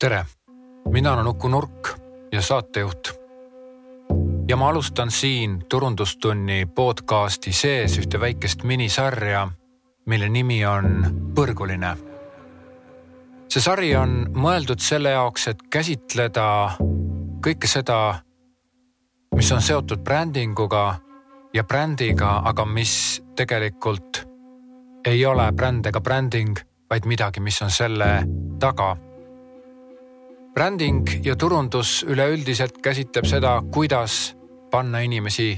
tere, mina olen Uku Nurk ja saatejuht. ja ma alustan siin Turundustunni podcasti sees ühte väikest minisarja, mille nimi on Põrguline. see sari on mõeldud selle jaoks, et käsitleda kõike seda, mis on seotud brändinguga ja brändiga, aga mis tegelikult ei ole bränd ega bränding, vaid midagi, mis on selle taga bränding ja turundus üleüldiselt käsitleb seda, kuidas panna inimesi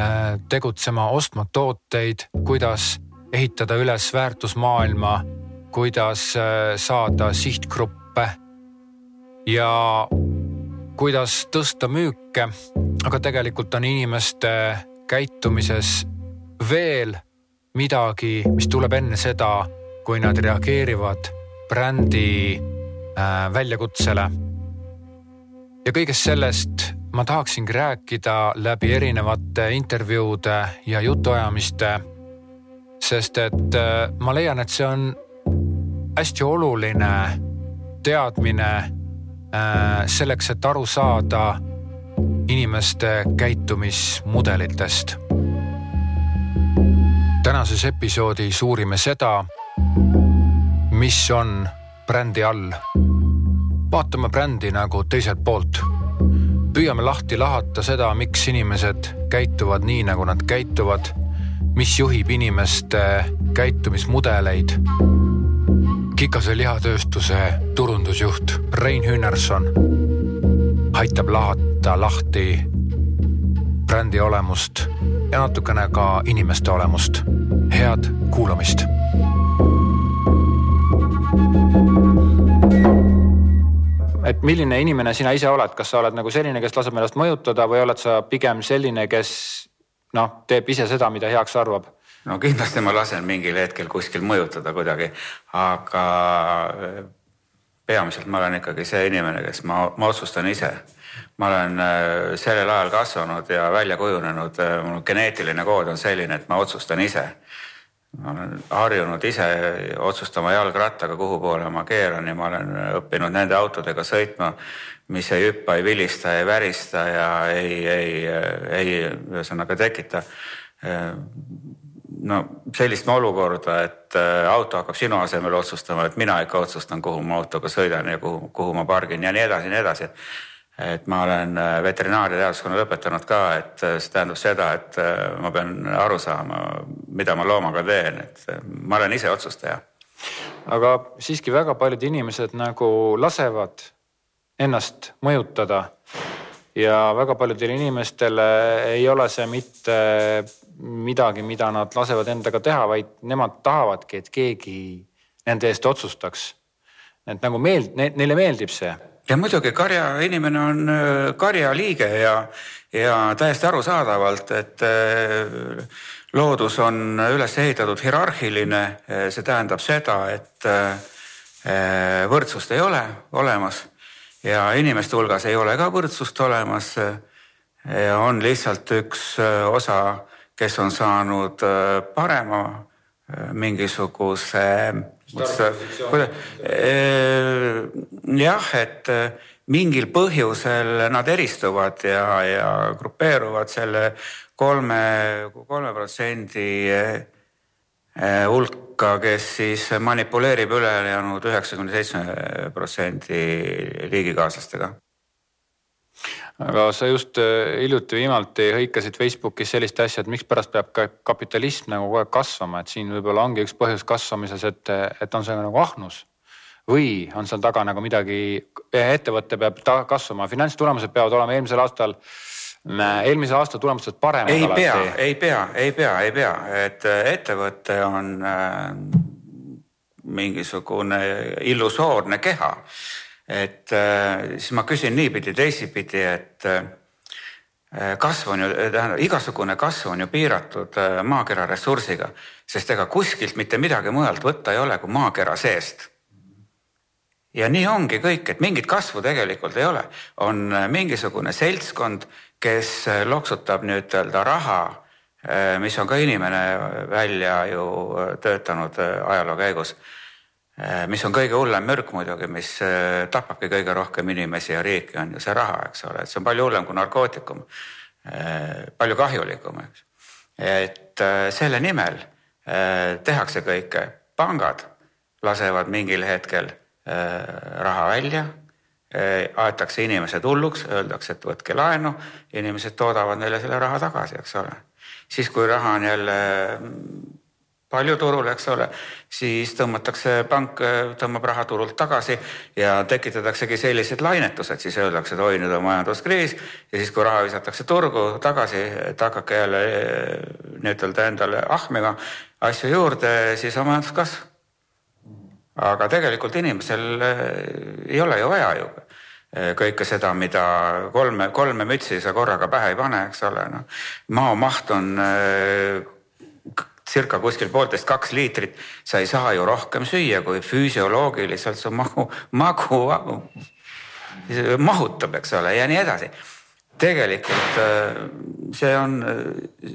äh, tegutsema, ostma tooteid, kuidas ehitada üles väärtusmaailma, kuidas äh, saada sihtgruppe ja kuidas tõsta müüke. aga tegelikult on inimeste käitumises veel midagi, mis tuleb enne seda, kui nad reageerivad brändi väljakutsele. ja kõigest sellest ma tahaksingi rääkida läbi erinevate intervjuude ja jutuajamiste. sest et äh, ma leian, et see on hästi oluline teadmine äh, selleks, et aru saada inimeste käitumismudelitest. tänases episoodis uurime seda, mis on brändi all vaatame brändi nagu teiselt poolt. püüame lahti lahata seda, miks inimesed käituvad nii, nagu nad käituvad, mis juhib inimeste käitumismudeleid. Kikase lihatööstuse turundusjuht Rein Hünnerson aitab lahata lahti brändi olemust ja natukene ka inimeste olemust. head kuulamist et milline inimene sina ise oled, kas sa oled nagu selline, kes laseb ennast mõjutada või oled sa pigem selline, kes noh, teeb ise seda, mida heaks arvab? no kindlasti ma lasen mingil hetkel kuskil mõjutada kuidagi, aga äh, peamiselt ma olen ikkagi see inimene, kes ma, ma otsustan ise. ma olen äh, sellel ajal kasvanud ja välja kujunenud, äh, mul geneetiline kood on selline, et ma otsustan ise ma olen harjunud ise otsustama jalgrattaga, kuhu poole ma keeran ja ma olen õppinud nende autodega sõitma, mis ei hüppa, ei vilista, ei värista ja ei, ei, ei ühesõnaga tekita. No sellist olukorda, et auto hakkab sinu asemel otsustama, et mina ikka otsustan, kuhu ma autoga sõidan ja kuhu, kuhu ma pargin ja nii edasi ja nii edasi et ma olen äh, veterinaaria lõpetanud ka, et äh, see tähendab seda, et äh, ma pean aru saama, mida ma loomaga teen, et ma olen ise otsustaja. aga siiski väga paljud inimesed nagu lasevad ennast mõjutada ja väga paljudele inimestele ei ole see mitte midagi, mida nad lasevad endaga teha, vaid nemad tahavadki, et keegi nende eest otsustaks. et nagu meeld-, neile meeldib see ja muidugi karjainimene on äh, karjaliige ja, ja täiesti arusaadavalt, et äh, loodus on üles ehitatud hierarhiline, see tähendab seda, et äh, võrdsust ei ole olemas ja inimeste hulgas ei ole ka võrdsust olemas. on lihtsalt üks osa, kes on saanud parema mingisuguse jah, et äh, mingil põhjusel nad eristuvad ja, ja grupeeruvad selle kolme, kolme protsendi äh, hulka, kes siis manipuleerib ülejäänud üheksakümne seitsme protsendi liigikaaslastega aga sa just äh, hiljuti viimati hõikasid Facebookis sellist asja, et mikspärast peab ka kapitalism nagu kogu aeg kasvama, et siin võib-olla ongi üks põhjus kasvamises, et, et on see nagu ahnus. või on seal taga nagu midagi, ettevõte peab kasvama, finantstulemused peavad olema eelmisel aastal eelmise aasta tulemustest paremad. ei alati. pea, ei pea, ei pea, ei pea, et äh, ettevõte on äh, mingisugune illusoorne keha et äh, siis ma küsin niipidi, teisipidi, et äh, kasv on ju, tähendab igasugune kasv on ju piiratud äh, maakera ressursiga, sest ega kuskilt mitte midagi mujalt võtta ei ole kui maakera seest. ja nii ongi kõik, et mingit kasvu tegelikult ei ole, on mingisugune seltskond, kes loksutab nii-ütelda raha, mis on ka inimene välja ju töötanud ajaloo käigus mis on kõige hullem mürk muidugi, mis tapabki kõige rohkem inimesi ja riiki, on ju see raha, eks ole, et see on palju hullem kui narkootikum. palju kahjulikum, eks. et selle nimel tehakse kõike, pangad lasevad mingil hetkel raha välja aetakse inimesed hulluks, öeldakse, et võtke laenu, inimesed toodavad neile selle raha tagasi, eks ole. siis, kui raha on jälle palju turul, eks ole, siis tõmmatakse, pank tõmbab raha turult tagasi ja tekitataksegi sellised lainetused, siis öeldakse, et oi, nüüd on majanduskriis ja siis, kui raha visatakse turgu tagasi, et hakake jälle nii-ütelda endale ahmima asju juurde, siis on majanduskasv aga tegelikult inimesel eh, ei ole ju vaja ju eh, kõike seda, mida kolme, kolme mütsi sa korraga pähe ei pane, eks ole, noh. maa maht on circa kuskil poolteist, kaks liitrit, sa ei saa ju rohkem süüa, kui füsioloogiliselt su magu, magu mahutab, eks ole, ja nii edasi. tegelikult see on,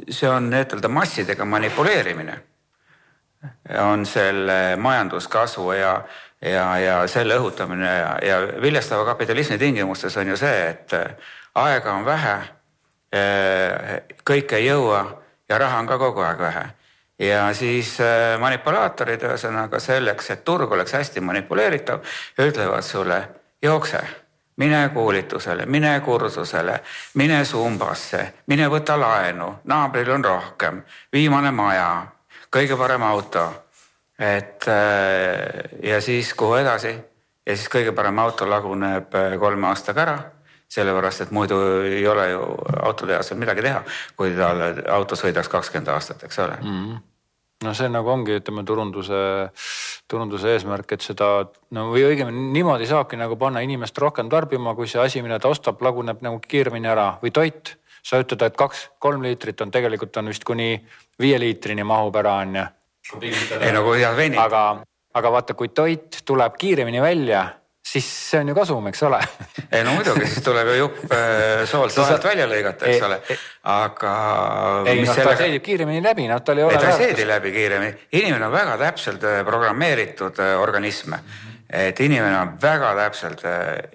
see on nii-ütelda massidega manipuleerimine on selle majanduskasvu ja, ja, ja selle õhutamine ja, ja viljastava kapitalismi tingimustes on ju see, et aega on vähe. kõike ei jõua ja raha on ka kogu aeg vähe ja siis manipulaatorid, ühesõnaga selleks, et turg oleks hästi manipuleeritav, ütlevad sulle jookse, mine koolitusele, mine kursusele, mine Zumbasse, mine võta laenu, naabril on rohkem, viimane maja, kõige parem auto. et äh, ja siis kuhu edasi ja siis kõige parem auto laguneb äh, kolme aastaga ära sellepärast et muidu ei ole ju autotehasel midagi teha, kui tal auto sõidaks kakskümmend aastat, eks ole mm. -hmm. no see nagu ongi, ütleme turunduse, turunduse eesmärk, et seda no või õigemini niimoodi saabki nagu panna inimest rohkem tarbima, kui see asi, mida ta ostab, laguneb nagu kiiremini ära või toit. sa ütled, et kaks-kolm liitrit on tegelikult on vist kuni viie liitrini mahub ära, on ju. ei no kui head veinid. aga, aga vaata, kui toit tuleb kiiremini välja, siis see on ju kasum, eks ole ei no muidugi, siis tuleb ju jupp äh, soolt vahelt välja lõigata, eks ole, aga. ei noh, ta seedib kiiremini läbi, noh tal ei ole. ei ta ei seedi läbi kiiremini, inimene on väga täpselt äh, programmeeritud äh, organism et inimene on väga täpselt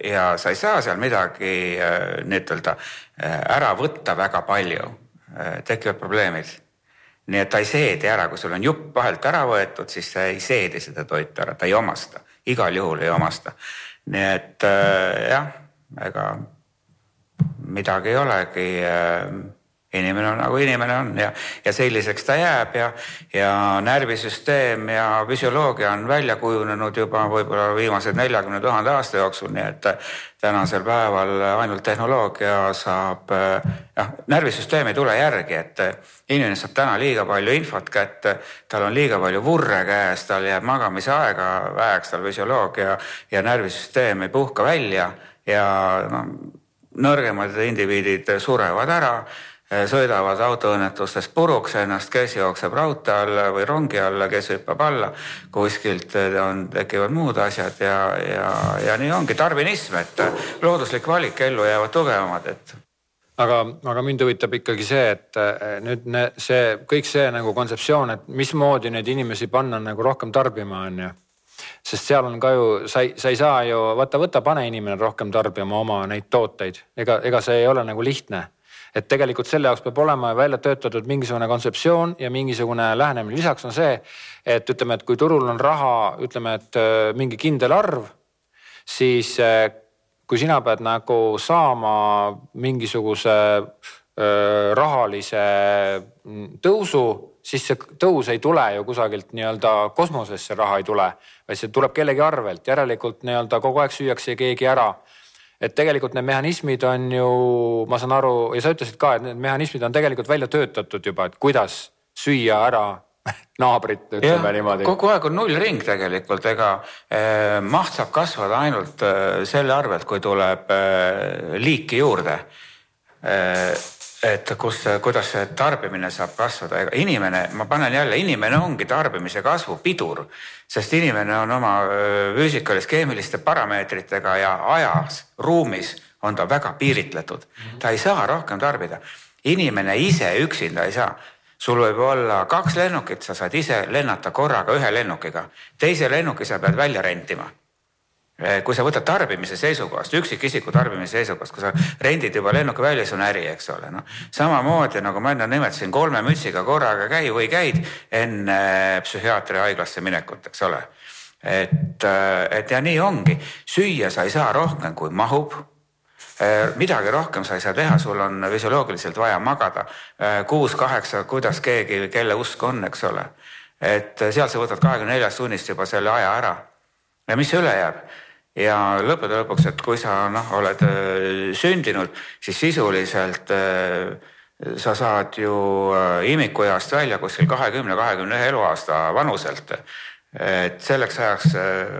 ja sa ei saa seal midagi nii-ütelda ära võtta väga palju, tekivad probleemid nii et ta ei seedi ära, kui sul on jupp vahelt ära võetud, siis ei seedi seda toitu ära, ta ei omasta, igal juhul ei omasta. Nii et äh, jah, ega midagi ei olegi äh, inimene on nagu inimene on ja, ja selliseks ta jääb ja, ja närvisüsteem ja füsioloogia on välja kujunenud juba võib-olla viimased neljakümne tuhande aasta jooksul, nii et tänasel päeval ainult tehnoloogia saab, noh, närvisüsteem ei tule järgi, et inimene saab täna liiga palju infot kätte, tal on liiga palju vurre käes, tal jääb magamisaega väheks, tal füsioloogia ja närvisüsteem ei puhka välja ja noh, nõrgemad indiviidid surevad ära sõidavad autoõnnetustes puruks ennast, kes jookseb raudtee alla või rongi alla, kes hüppab alla. kuskilt eh, on, tekivad muud asjad ja, ja, ja nii ongi tarvinism, et looduslik valik, ellu jäävad tugevamad, et aga, aga mind huvitab ikkagi see, et nüüd ne, see kõik see nagu kontseptsioon, et mismoodi neid inimesi panna nagu rohkem tarbima, on ju. sest seal on ka ju, sa ei, sa ei saa ju vaata, võta, pane inimene rohkem tarbima oma neid tooteid, ega, ega see ei ole nagu lihtne et tegelikult selle jaoks peab olema välja töötatud mingisugune kontseptsioon ja mingisugune lähenemine. lisaks on see, et ütleme, et kui turul on raha, ütleme, et äh, mingi kindel arv, siis äh, kui sina pead nagu saama mingisuguse äh, rahalise mm, tõusu, siis see tõus ei tule ju kusagilt nii-öelda kosmosesse, raha ei tule, vaid see tuleb kellegi arvelt, järelikult nii-öelda kogu aeg süüakse keegi ära et tegelikult need mehhanismid on ju, ma saan aru ja sa ütlesid ka, et need mehhanismid on tegelikult välja töötatud juba, et kuidas süüa ära naabrit, ütleme niimoodi. kogu aeg on nullring tegelikult, ega eh, maht saab kasvada ainult eh, selle arvelt, kui tuleb eh, liiki juurde eh, et kus, kuidas see tarbimine saab kasvada, ega inimene, ma panen jälle, inimene ongi tarbimise kasvu pidur, sest inimene on oma füüsikalis-keemiliste parameetritega ja ajas, ruumis on ta väga piiritletud. ta ei saa rohkem tarbida. inimene ise üksinda ei saa. sul võib olla kaks lennukit, sa saad ise lennata korraga ühe lennukiga, teise lennuki sa pead välja rentima kui sa võtad tarbimise seisukohast, üksikisiku tarbimise seisukohast, kui sa rendid juba lennuki välja, see on äri, eks ole, noh. samamoodi nagu ma enne nimetasin, kolme mütsiga korraga käi või käid enne psühhiaatri haiglasse minekut, eks ole. et, eh, et ja nii ongi, süüa sa ei saa rohkem, kui mahub eh, midagi rohkem sa ei saa teha, sul on füsioloogiliselt vaja magada kuus-kaheksa, kuidas keegi, kelle usk on, eks ole. et sealt sa võtad kahekümne neljast tunnist juba selle aja ära. ja mis üle jääb? Ja lõppude lõpuks, et kui sa noh, oled äh, sündinud, siis sisuliselt äh, sa saad ju äh, imikueast välja kuskil kahekümne, kahekümne ühe eluaasta vanuselt. et selleks ajaks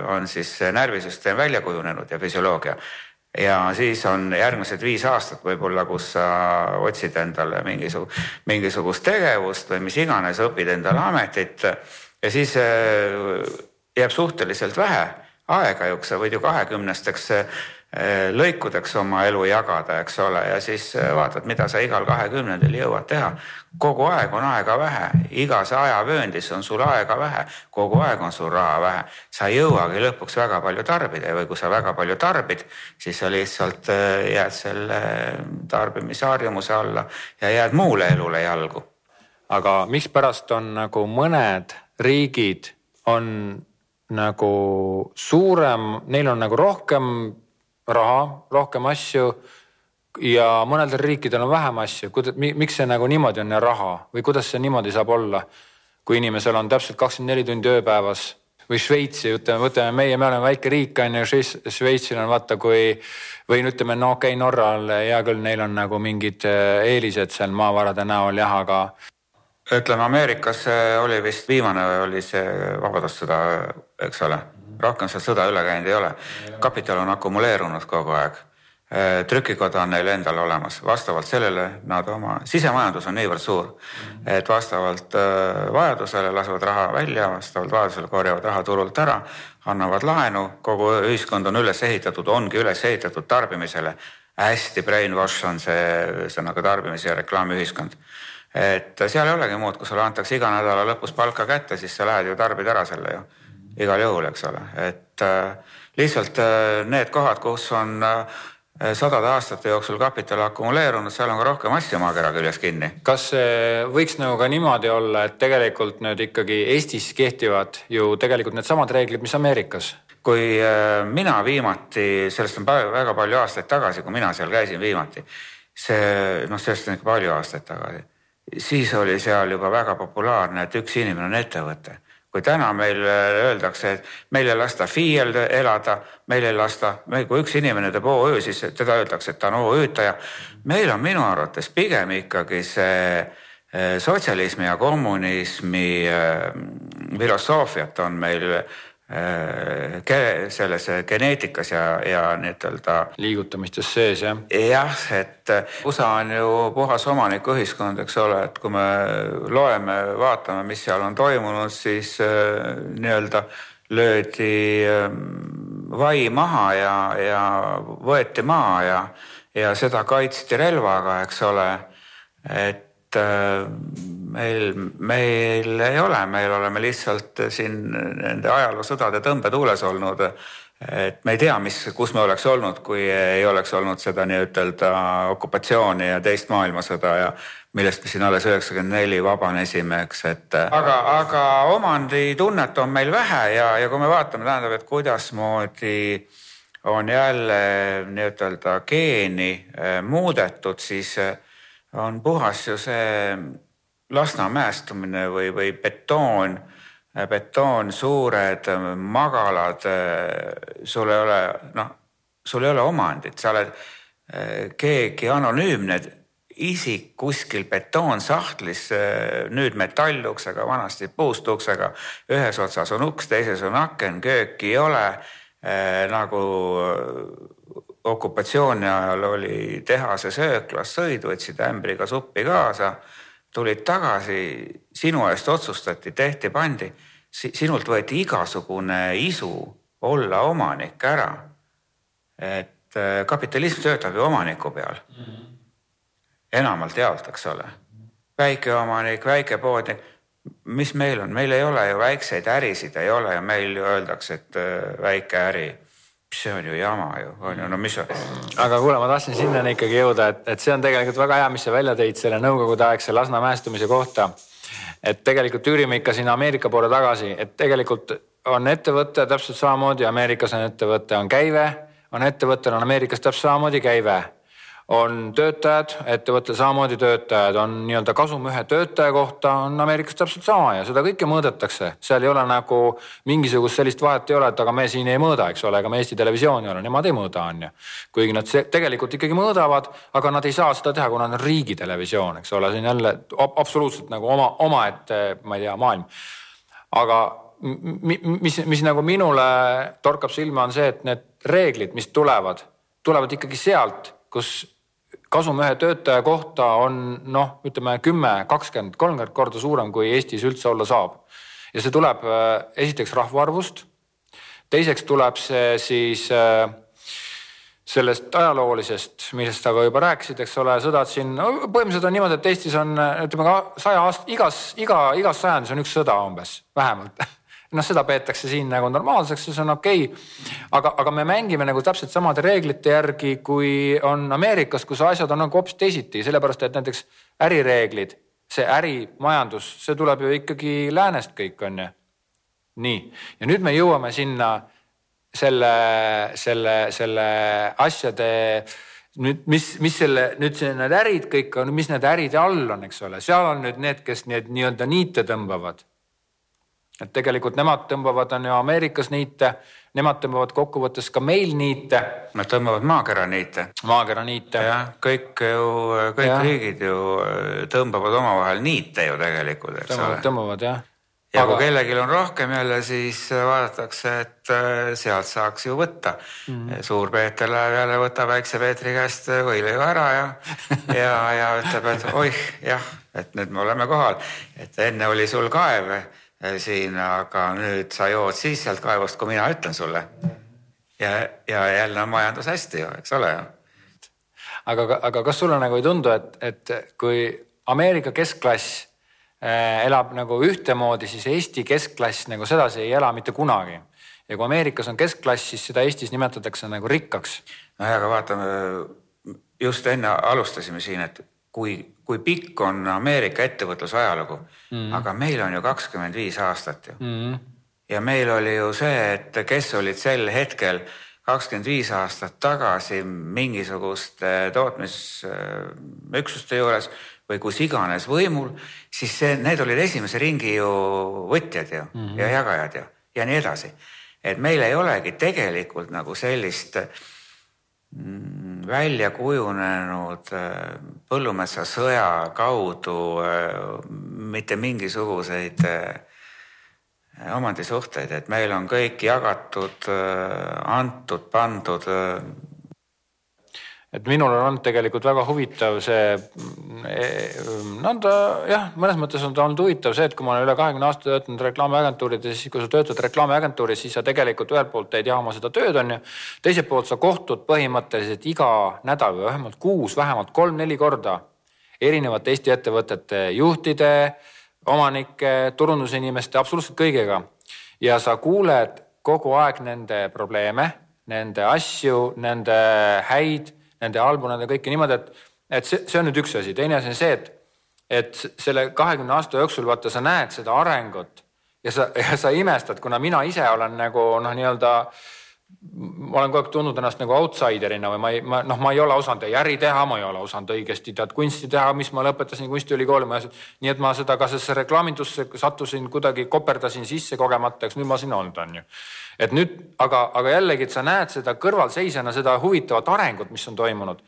on siis närvisüsteem välja kujunenud ja füsioloogia. Ja siis on järgmised viis aastat võib-olla, kus sa otsid endale mingisugust, mingisugust tegevust või mis iganes, õpid endale ametit. Ja siis jääb suhteliselt vähe aega ju, sa võid ju kahekümnesteks eh, lõikudeks oma elu jagada, eks ole, ja siis eh, vaatad, mida sa igal kahekümnendil jõuad teha. kogu aeg on aega vähe, igas ajavööndis on sul aega vähe, kogu aeg on sul raha vähe. sa ei jõuagi lõpuks väga palju tarbida või kui sa väga palju tarbid, siis sa lihtsalt eh, jääd selle tarbimisharjumuse alla ja jääd muule elule jalgu. aga mikspärast on nagu mõned riigid on nagu suurem, neil on nagu rohkem raha, rohkem asju ja mõnedel riikidel on vähem asju, miks see nagu niimoodi on ja raha või kuidas see niimoodi saab olla? kui inimesel on täpselt kakskümmend neli tundi ööpäevas või Šveitsi, ütleme, võtame meie, me oleme väike riik on ju, Šveitsil on vaata, kui või no ütleme, no okei okay,, Norral hea küll, neil on nagu mingid äh, eelised seal maavarade näol jah, aga ütleme, Ameerikas oli vist viimane oli see vabadussõda, eks ole, rohkem seal sõda üle käinud ei ole. kapital on akumuleerunud kogu aeg. trükikoda on neil endal olemas, vastavalt sellele nad oma, sisemajandus on niivõrd suur, et vastavalt äh, vajadusele lasevad raha välja, vastavalt vajadusele korjavad raha turult ära, annavad laenu, kogu ühiskond on üles ehitatud, ongi üles ehitatud tarbimisele. hästi brainwash on see ühesõnaga tarbimise ja reklaamiühiskond et seal ei olegi muud, kui sulle antakse iga nädala lõpus palka kätte, siis sa lähed ju tarbid ära selle ju igal juhul, eks ole, et äh, lihtsalt äh, need kohad, kus on äh, sadade aastate jooksul kapital akumuleerunud, seal on ka rohkem asju maakera küljes kinni. kas võiks nagu ka niimoodi olla, et tegelikult nüüd ikkagi Eestis kehtivad ju tegelikult needsamad reeglid, mis Ameerikas? kui mina viimati, sellest on väga palju aastaid tagasi, kui mina seal käisin viimati, see noh, sellest on ikka palju aastaid tagasi siis oli seal juba väga populaarne, et üks inimene on ettevõte. kui täna meil öeldakse, et meil ei lasta FIE-l elada, meil ei lasta, kui üks inimene teeb OÜ, siis teda öeldakse, et ta on OÜ-taja. meil on minu arvates pigem ikkagi see eh, sotsialismi ja kommunismi eh, filosoofiat on meil Äh, selles geneetikas ja, ja nii-ütelda. liigutamistes sees jah? jah, et USA on ju puhas omanikuühiskond, eks ole, et kui me loeme, vaatame, mis seal on toimunud, siis äh, nii-öelda löödi ähm, vai maha ja, ja võeti maha ja, ja seda kaitsti relvaga, eks ole. et Äh, meil, meil ei ole, meil oleme lihtsalt siin nende ajaloosõdade tõmbetuules olnud. et me ei tea, mis, kus me oleks olnud, kui ei oleks olnud seda nii-ütelda okupatsiooni ja teist maailmasõda ja millest me siin alles üheksakümmend neli vabanesime, eks, et aga, aga omanditunnet on meil vähe ja, ja kui me vaatame, tähendab, et kuidasmoodi on jälle nii-ütelda geeni äh, muudetud, siis äh, on puhas ju see Lasnamäestumine või, või betoon, betoon, suured magalad, sul ei ole noh, sul ei ole omandit, sa oled eh, keegi anonüümne isik kuskil betoonsahtlis, eh, nüüd metalluksega, vanasti puust uksega. ühes otsas on uks, teises on aken, kööki ei ole äh, nagu okupatsiooni ajal oli tehase sööklas, sõid, võtsid ämbriga suppi kaasa, tulid tagasi, sinu eest otsustati, tehti, pandi. sinult võeti igasugune isu olla omanik ära. et äh, kapitalism töötab ju omaniku peal. enamalt jaolt, eks ole. väikeomanik, väikepoodnik. mis meil on, meil ei ole ju väikseid ärisid ei ole ja meil ju öeldakse, et äh, väike äri see on ju jama ju, on ju, no mis aga kuule, ma tahtsin sinnani ikkagi jõuda, et, et see on tegelikult väga hea, mis sa välja tõid selle nõukogudeaegse Lasna mäestumise kohta. et tegelikult üürime ikka sinna Ameerika poole tagasi, et tegelikult on ettevõte täpselt samamoodi, Ameerikas on ettevõte, on käive, on ettevõttel on Ameerikas täpselt samamoodi käive on töötajad, ettevõttel samamoodi töötajad, on nii-öelda kasum ühe töötaja kohta on Ameerikas täpselt sama ja seda kõike mõõdetakse, seal ei ole nagu mingisugust sellist vahet ei ole, et aga me siin ei mõõda, eks ole, ega me Eesti Televisioon ei ole, nemad ei mõõda, on ju. kuigi nad tegelikult ikkagi mõõdavad, aga nad ei saa seda teha, kuna nad on riigitelevisioon, eks ole, see on jälle absoluutselt nagu oma, omaette, ma ei tea, maailm. aga mis, mis nagu minule torkab silma, on see, et need reeglid, mis tulevad, tulevad ikkagi sealt, kus kasum ühe töötaja kohta on noh, ütleme kümme, kakskümmend, kolmkümmend korda suurem, kui Eestis üldse olla saab. ja see tuleb äh, esiteks rahvaarvust. teiseks tuleb see siis äh, sellest ajaloolisest, millest sa ka juba rääkisid, eks ole, sõdad siin no,, põhimõtteliselt on niimoodi, et Eestis on ütleme ka saja aasta, igas, iga, igas sajandis on üks sõda umbes, vähemalt noh, seda peetakse siin nagu normaalseks ja see on okei. Okay.. aga, aga me mängime nagu täpselt samade reeglite järgi, kui on Ameerikas, kus asjad on nagu hoopis teisiti, sellepärast et näiteks ärireeglid, see ärimajandus, see tuleb ju ikkagi läänest kõik on ju. nii, ja nüüd me jõuame sinna selle, selle, selle asjade nüüd, mis, mis selle nüüd see, need ärid kõik on, mis need äride all on, eks ole, seal on nüüd need, kes need nii-öelda niite tõmbavad et tegelikult nemad tõmbavad, on ju Ameerikas niite, nemad tõmbavad kokkuvõttes ka meil niite. Nad tõmbavad maakera niite. maakera niite. jah, kõik ju, kõik ja. riigid ju äh, tõmbavad omavahel niite ju tegelikult, eks tõmbavad, ole. tõmbavad jah. ja Aga... kui kellelgi on rohkem jälle, siis vaadatakse, et äh, sealt saaks ju võtta mm. -hmm. suur-Peeter läheb jälle, võtab väikse Peetri käest võileiva ära ja ja, ja ütleb, et oih, jah, et nüüd me oleme kohal, et enne oli sul kaev Äh, siin, aga nüüd sa jood siis sealt kaevust, kui mina ütlen sulle. ja, ja jälle on majandus hästi ju, eks ole aga, aga kas sulle nagu ei tundu, et, et kui Ameerika keskklass äh, elab nagu ühtemoodi, siis Eesti keskklass nagu sedasi ei ela mitte kunagi. ja kui Ameerikas on keskklass, siis seda Eestis nimetatakse nagu rikkaks. nojah, aga vaatame, just enne alustasime siin, et kui, kui pikk on Ameerika ettevõtluse ajalugu mm., aga meil on ju kakskümmend viis aastat ju mm.. ja meil oli ju see, et kes olid sel hetkel kakskümmend viis aastat tagasi mingisuguste tootmisüksuste juures või kus iganes võimul, siis see, need olid esimese ringi ju võtjad ju mm -hmm. ja jagajad ju ja nii edasi. et meil ei olegi tegelikult nagu sellist äh, välja kujunenud äh, põllumetsasõja kaudu äh, mitte mingisuguseid äh, omandisuhteid, et meil on kõik jagatud, antud, pandud et minul on olnud tegelikult väga huvitav see, no ta jah, mõnes mõttes on ta olnud huvitav see, et kui ma olen üle kahekümne aasta töötanud reklaamiagentuurides, siis kui sa töötad reklaamiagentuuris, siis sa tegelikult ühelt poolt ei tea oma seda tööd, on ju. teiselt poolt sa kohtud põhimõtteliselt iga nädal või vähemalt kuus, vähemalt kolm-neli korda erinevate Eesti ettevõtete juhtide, omanike, turundusinimeste, absoluutselt kõigega. ja sa kuuled kogu aeg nende probleeme, nende asju, nende häid nende halbu, nende kõike niimoodi, et, et see, see on nüüd üks asi, teine asi on see, et, et selle kahekümne aasta jooksul vaata, sa näed seda arengut ja sa, ja sa imestad, kuna mina ise olen nagu noh, nii-öelda ma olen kogu aeg tundnud ennast nagu outsider'ina või ma ei, ma noh, ma ei ole osanud ei äri teha, ma ei ole osanud õigesti tead kunsti teha, mis ma lõpetasin kunstiülikooli, ma nii et ma seda ka sellesse reklaamindusse sattusin kuidagi, koperdasin sisse kogemata, eks nüüd ma siin olnud on ju et nüüd, aga, aga jällegi, et sa näed seda kõrvalseisjana, seda huvitavat arengut, mis on toimunud.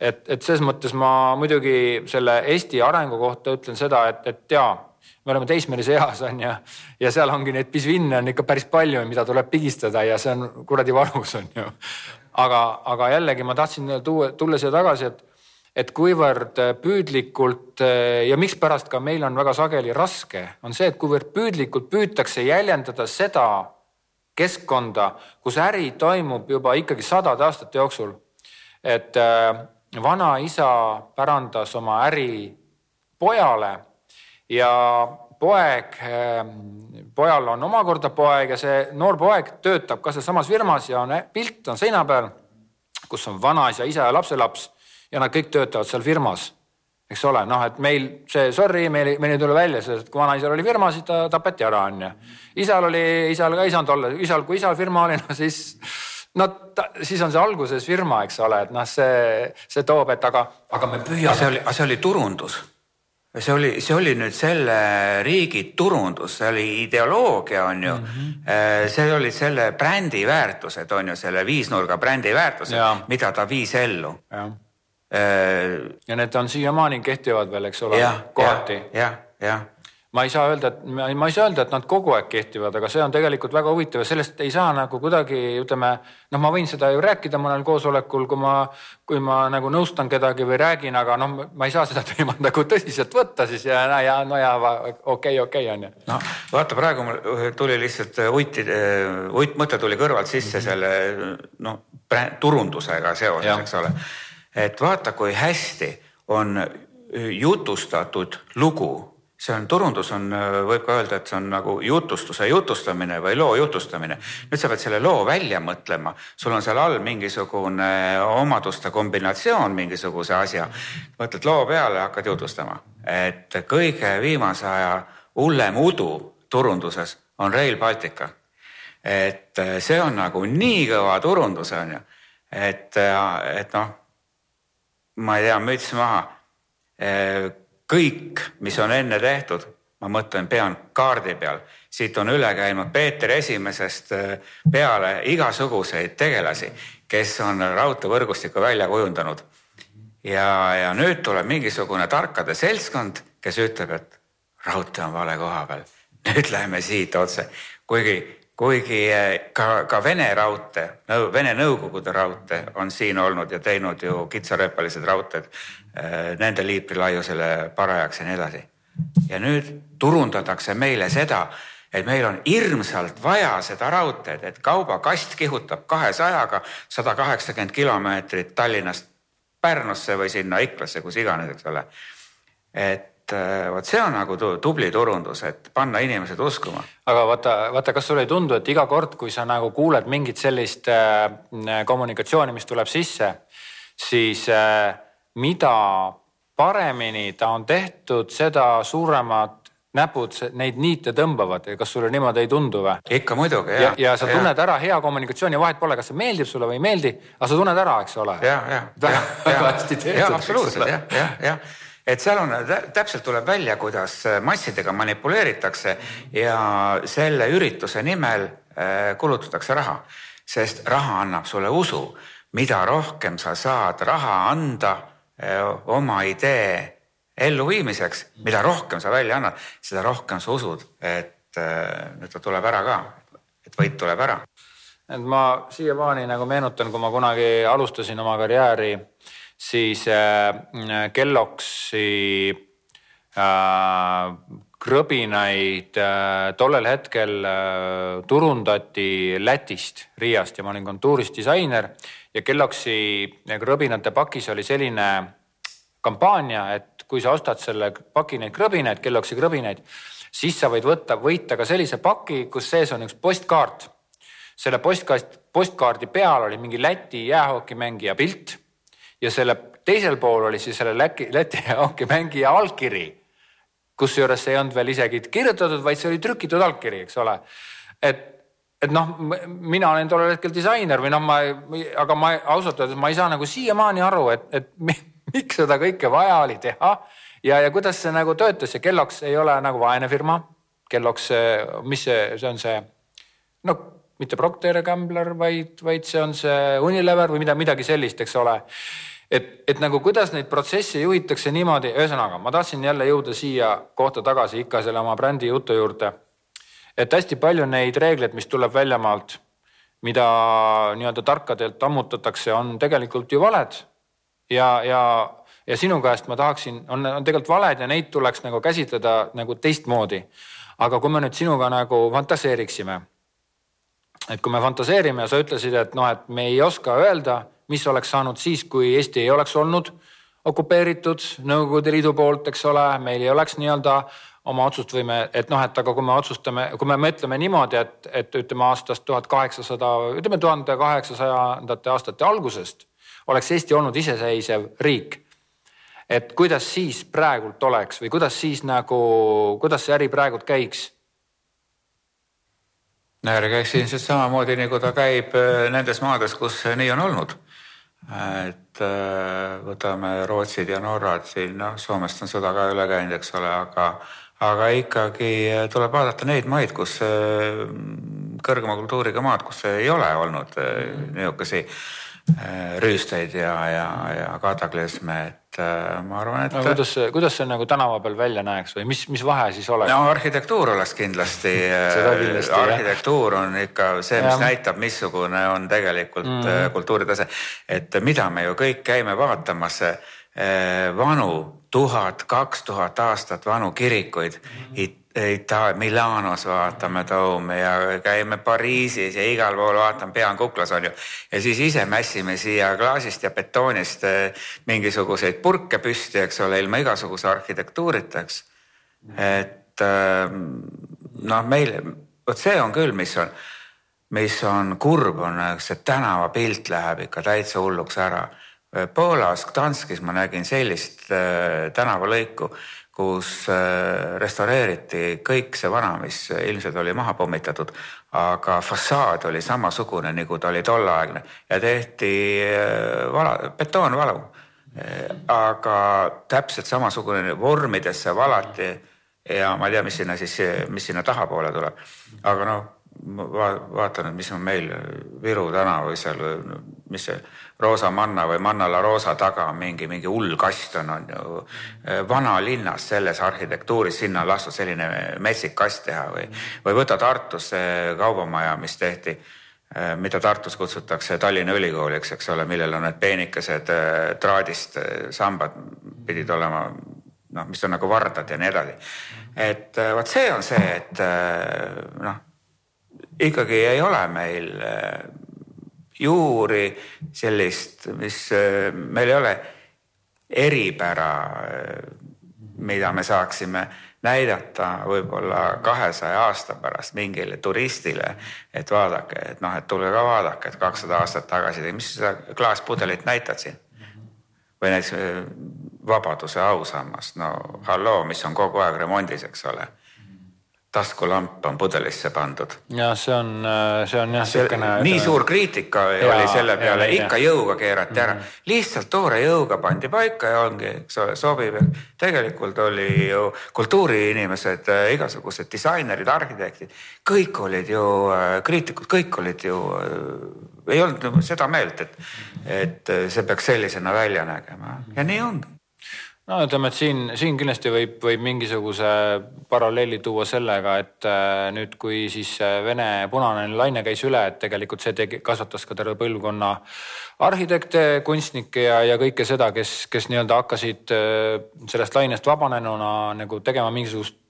et, et selles mõttes ma muidugi selle Eesti arengu kohta ütlen seda, et, et jaa, me oleme teismelise eas on ju, ja seal ongi neid pisvinne on ikka päris palju, mida tuleb pigistada ja see on kuradi valus on ju. aga, aga jällegi ma tahtsin tuua, tulla siia tagasi, et et kuivõrd püüdlikult ja mikspärast ka meil on väga sageli raske, on see, et kuivõrd püüdlikult püütakse jäljendada seda keskkonda, kus äri toimub juba ikkagi sadade aastate jooksul. et äh, vanaisa pärandas oma äri pojale ja poeg, pojal on omakorda poeg ja see noor poeg töötab ka sealsamas firmas ja on pilt on seina peal, kus on vanaisa, isa ja lapselaps ja nad kõik töötavad seal firmas eks ole, noh, et meil see sorry, meil, meil ei tule välja sellest, kui vanaisal oli firma, siis ta tapeti ära, onju. isal oli, isal ka ei saanud olla, isal, kui isal firma oli, no siis no ta, siis on see alguses firma, eks ole, et noh, see, see toob, et aga, aga me püüame. see oli, see oli turundus. see oli, see oli nüüd selle riigi turundus, see oli ideoloogia, on ju mm. -hmm. see olid selle brändi väärtused, on ju, selle viisnurga brändi väärtused, mida ta viis ellu Äh, ja need on siiamaani kehtivad veel, eks ole, kohati. jah, jah ma ei saa öelda, et ma ei saa öelda, et nad kogu aeg kehtivad, aga see on tegelikult väga huvitav ja sellest ei saa nagu kuidagi ütleme, noh, ma võin seda ju rääkida mõnel koosolekul, kui ma, kui ma nagu nõustan kedagi või räägin, aga noh, ma ei saa seda teemat nagu tõsiselt võtta siis ja, ja no ja okei, okei on ju. no vaata, praegu mul tuli lihtsalt uiti, uitmõte tuli kõrvalt sisse mm -hmm. selle noh, turundusega seoses, eks ole et vaata, kui hästi on jutustatud lugu, see on, turundus on, võib ka öelda, et see on nagu jutustuse jutustamine või loo jutustamine. nüüd sa pead selle loo välja mõtlema, sul on seal all mingisugune omaduste kombinatsioon mingisuguse asja. võtad loo peale, hakkad jutustama, et kõige viimase aja hullem udu turunduses on Rail Baltica. et see on nagu nii kõva turundus on ju, et, et noh ma ei tea, müts maha. Eh, kõik, mis on enne tehtud, ma mõtlen, pean kaardi peal, siit on üle käinud Peeter Esimesest eh, peale igasuguseid tegelasi, kes on raudteevõrgustikku välja kujundanud. ja, ja nüüd tuleb mingisugune tarkade seltskond, kes ütleb, et raudtee on vale koha peal. nüüd läheme siit otse, kuigi kuigi eh, ka, ka Vene raudtee, Vene Nõukogude raudtee on siin olnud ja teinud ju kitsarööpalised raudteed eh, nende liiplaiusele parajaks ja nii edasi. ja nüüd turundatakse meile seda, et meil on hirmsalt vaja seda raudteed, et kaubakast kihutab kahesajaga sada kaheksakümmend kilomeetrit Tallinnast Pärnusse või sinna Iklasse, kus iganes, eks ole. et vot see on nagu tubli turundus, et panna inimesed uskuma. aga vaata, vaata, kas sulle ei tundu, et iga kord, kui sa nagu kuuled mingit sellist äh, kommunikatsiooni, mis tuleb sisse, siis äh, mida paremini ta on tehtud, seda suuremad näpud neid niite tõmbavad, kas sulle niimoodi ei tundu või? ikka muidugi ja, ja. sa tunned ja. ära hea kommunikatsiooni, vahet pole, kas see meeldib sulle või ei meeldi, aga sa tunned ära, eks ole. ja, ja, ja absoluutselt jah, jah, jah et seal on, täpselt tuleb välja, kuidas äh, massidega manipuleeritakse ja selle ürituse nimel äh, kulutatakse raha, sest raha annab sulle usu. mida rohkem sa saad raha anda äh, oma idee elluviimiseks, mida rohkem sa välja annad, seda rohkem sa usud, et nüüd ta tuleb ära ka, et võit tuleb ära. et ma siiamaani nagu meenutan, kui ma kunagi alustasin oma karjääri siis äh, Kelloggsi äh, krõbinaid äh, tollel hetkel turundati Lätist, Riiast ja ma olin kontuuris disainer ja Kelloggsi krõbinate pakis oli selline kampaania, et kui sa ostad selle paki neid krõbinaid, Kelloggsi krõbinaid, siis sa võid võtta, võita ka sellise paki, kus sees on üks postkaart. selle postkast, postkaardi peal oli mingi Läti jäähokimängija pilt ja selle teisel pool oli siis selle Läti, Läti hokkimängija allkiri. kusjuures ei olnud veel isegi kirjutatud, vaid see oli trükitud allkiri, eks ole. et, et noh, mina olen tollel hetkel disainer või noh, ma, aga ma ausalt öeldes ma ei saa nagu siiamaani aru, et, et miks seda kõike vaja oli teha ja, ja kuidas see nagu töötas ja Kellogg's ei ole nagu vaene firma. Kellogg's, mis see, see on see, no mitte Procter Gambler, vaid, vaid see on see Unilever või mida, midagi sellist, eks ole. Et, et nagu kuidas neid protsesse juhitakse niimoodi, ühesõnaga ma tahtsin jälle jõuda siia kohta tagasi ikka selle oma brändi jutu juurde. et hästi palju neid reegleid, mis tuleb väljamaalt, mida nii-öelda tarkadelt ammutatakse, on tegelikult ju valed. ja, ja, ja sinu käest ma tahaksin, on, on tegelikult valed ja neid tuleks nagu käsitleda nagu teistmoodi. aga kui me nüüd sinuga nagu fantaseeriksime et kui me fantaseerime ja sa ütlesid, et noh, et me ei oska öelda, mis oleks saanud siis, kui Eesti ei oleks olnud. okupeeritud Nõukogude Liidu poolt, eks ole, meil ei oleks nii-öelda oma otsustusvõime, et noh, et aga kui me otsustame, kui me mõtleme niimoodi, et, et ütleme aastast tuhat kaheksasada, ütleme tuhande kaheksasajandate aastate algusest oleks Eesti olnud iseseisev riik. et kuidas siis praegult oleks või kuidas siis nagu, kuidas see äri praegult käiks? no äri käiks ilmselt samamoodi nagu ta käib äh, nendes maades, kus nii on olnud et äh, võtame Rootsid ja Norrad siin, noh, Soomest on sõda ka üle käinud, eks ole, aga, aga ikkagi tuleb vaadata neid maid, kus äh, kõrgema kultuuriga maad, kus ei ole olnud äh, niisuguseid rüüsteid ja, ja, ja kataklüsme, et ma arvan, et no,. kuidas kuidas see nagu tänava peal välja näeks või mis, mis vahe siis oleks? no arhitektuur oleks kindlasti arhitektuur on ikka see, mis ja. näitab, missugune on tegelikult mm kultuuritase. et mida me ju kõik käime vaatamas vanu tuhat, kaks tuhat aastat vanu kirikuid mm. -hmm. Ita-, Milanos vaatame Doomi ja käime Pariisis ja igal pool vaatame, pea on kuklas on ju. ja siis ise mässime siia klaasist ja betoonist eh, mingisuguseid purke püsti, eks ole, ilma igasuguse arhitektuurita, eks. et ehm, noh, meil, vot see on küll, mis on, mis on kurb, on, et tänavapilt läheb ikka täitsa hulluks ära Poolas Gdanskis ma nägin sellist äh, tänavalõiku, kus äh, restaureeriti kõik see vana, mis ilmselt oli maha pommitatud, aga fassaad oli samasugune, nagu ta oli tolleaegne ja tehti äh, vala, betoonvalu. aga täpselt samasugune vormidesse valati ja ma ei tea, mis sinna siis, mis sinna tahapoole tuleb, aga noh va, vaatan, et mis on meil Viru tänav või seal, mis see Roosa Manna või Manna la Rosa taga mingi, mingi hull kast on, on ju. vanalinnas selles arhitektuuris, sinna on lastud selline metsik kast teha või, või võta Tartus see kaubamaja, mis tehti mida Tartus kutsutakse Tallinna Ülikooliks, eks ole, millel on need peenikesed traadist sambad pidid olema noh, mis on nagu vardad ja nii edasi. et vot see on see, et noh, ikkagi ei ole meil juuri, sellist, mis meil ei ole eripära, mida me saaksime näidata võib-olla kahesaja aasta pärast mingile turistile, et vaadake, et noh, et tulge ka vaadake, et kakssada aastat tagasi, mis sa klaaspudelit näitad siin? või näiteks Vabaduse ausammas, no halloo, mis on kogu aeg remondis, eks ole taskulamp on pudelisse pandud. ja see on, see on jah niisugune. nii suur kriitika ja, oli selle peale, ikka jõuga keerati ära mm, -hmm. lihtsalt toore jõuga pandi paika ja ongi, eks ole, sobib. tegelikult oli ju kultuuriinimesed, igasugused disainerid, arhitektid, kõik olid ju kriitikud, kõik olid ju, ei olnud seda meelt, et, et see peaks sellisena välja nägema ja nii ongi no ütleme, et siin, siin kindlasti võib, võib mingisuguse paralleeli tuua sellega, et äh, nüüd, kui siis Vene punane laine käis üle, et tegelikult see tegi, kasvatas ka terve põlvkonna arhitekte, kunstnikke ja, ja kõike seda, kes, kes nii-öelda hakkasid äh, sellest lainest vabanenuna nagu tegema mingisugust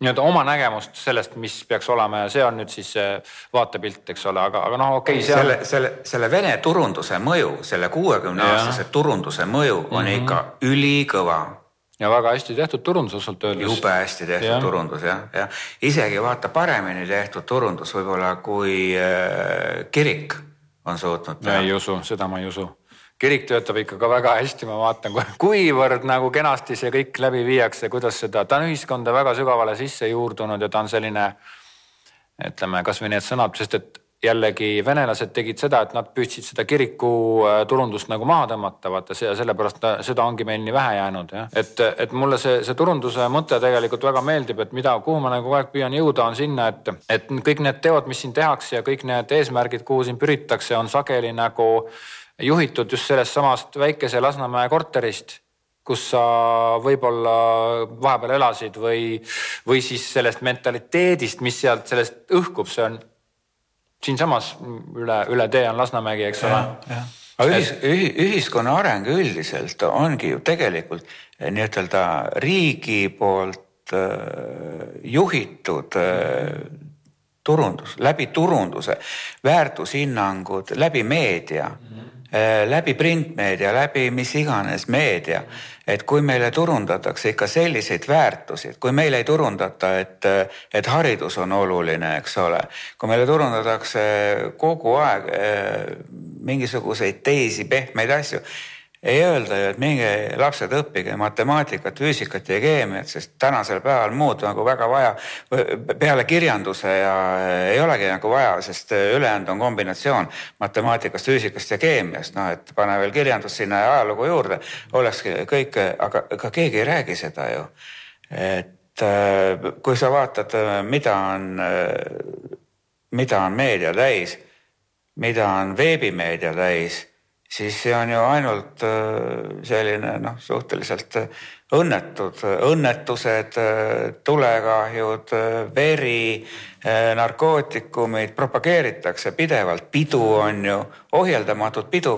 nii-öelda oma nägemust sellest, mis peaks olema ja see on nüüd siis vaatepilt, eks ole, aga, aga noh, okei okay,. selle on..., selle, selle Vene turunduse mõju, selle kuuekümne aastase turunduse mõju on mm -hmm. ikka ülikõva. ja väga hästi tehtud turundus ausalt öeldes. jube hästi tehtud ja. turundus jah, jah. isegi vaata paremini tehtud turundus võib-olla kui äh, kirik on suutnud teha. ei usu, seda ma ei usu kirik töötab ikka ka väga hästi, ma vaatan, kuivõrd nagu kenasti see kõik läbi viiakse, kuidas seda, ta on ühiskonda väga sügavale sisse juurdunud ja ta on selline. ütleme kasvõi need sõnad, sest et jällegi venelased tegid seda, et nad püüdsid seda kiriku äh, turundust nagu maha tõmmata, vaata see ja sellepärast ta, seda ongi meil nii vähe jäänud jah. et, et mulle see, see turunduse mõte tegelikult väga meeldib, et mida, kuhu ma nagu kogu aeg püüan jõuda, on sinna, et, et kõik need teod, mis siin tehakse ja kõik need eesmärgid, kuhu siin püritakse, on sageli nagu juhitud just sellest samast väikese Lasnamäe korterist, kus sa võib-olla vahepeal elasid või, või siis sellest mentaliteedist, mis sealt sellest õhkub, see on siinsamas üle, üle tee on Lasnamägi, eks ole. aga ühis, ühiskonna areng üldiselt ongi ju tegelikult nii-ütelda riigi poolt äh, juhitud äh, turundus, läbi turunduse, väärtushinnangud, läbi meedia mm. -hmm. Läbi printmeedia, läbi mis iganes meedia. et kui meile turundatakse ikka selliseid väärtusi, kui meile ei turundata, et, et haridus on oluline, eks ole. kui meile turundatakse kogu aeg äh, mingisuguseid teisi pehmeid asju ei öelda ju, et minge lapsed õppige matemaatikat, füüsikat ja keemiat, sest tänasel päeval muud nagu väga vaja, peale kirjanduse ja ei olegi nagu vaja, sest ülejäänud on kombinatsioon matemaatikast, füüsikast ja keemiast, noh et pane veel kirjandus sinna ja ajalugu juurde, olekski kõik, aga ega keegi ei räägi seda ju. et äh, kui sa vaatad, mida on, mida on meedia täis, mida on veebimeedia täis siis see on ju ainult äh, selline noh, suhteliselt äh, õnnetud, õnnetused, äh, tulekahjud, veri, narkootikumid, propageeritakse pidevalt, pidu on ju, ohjeldamatut pidu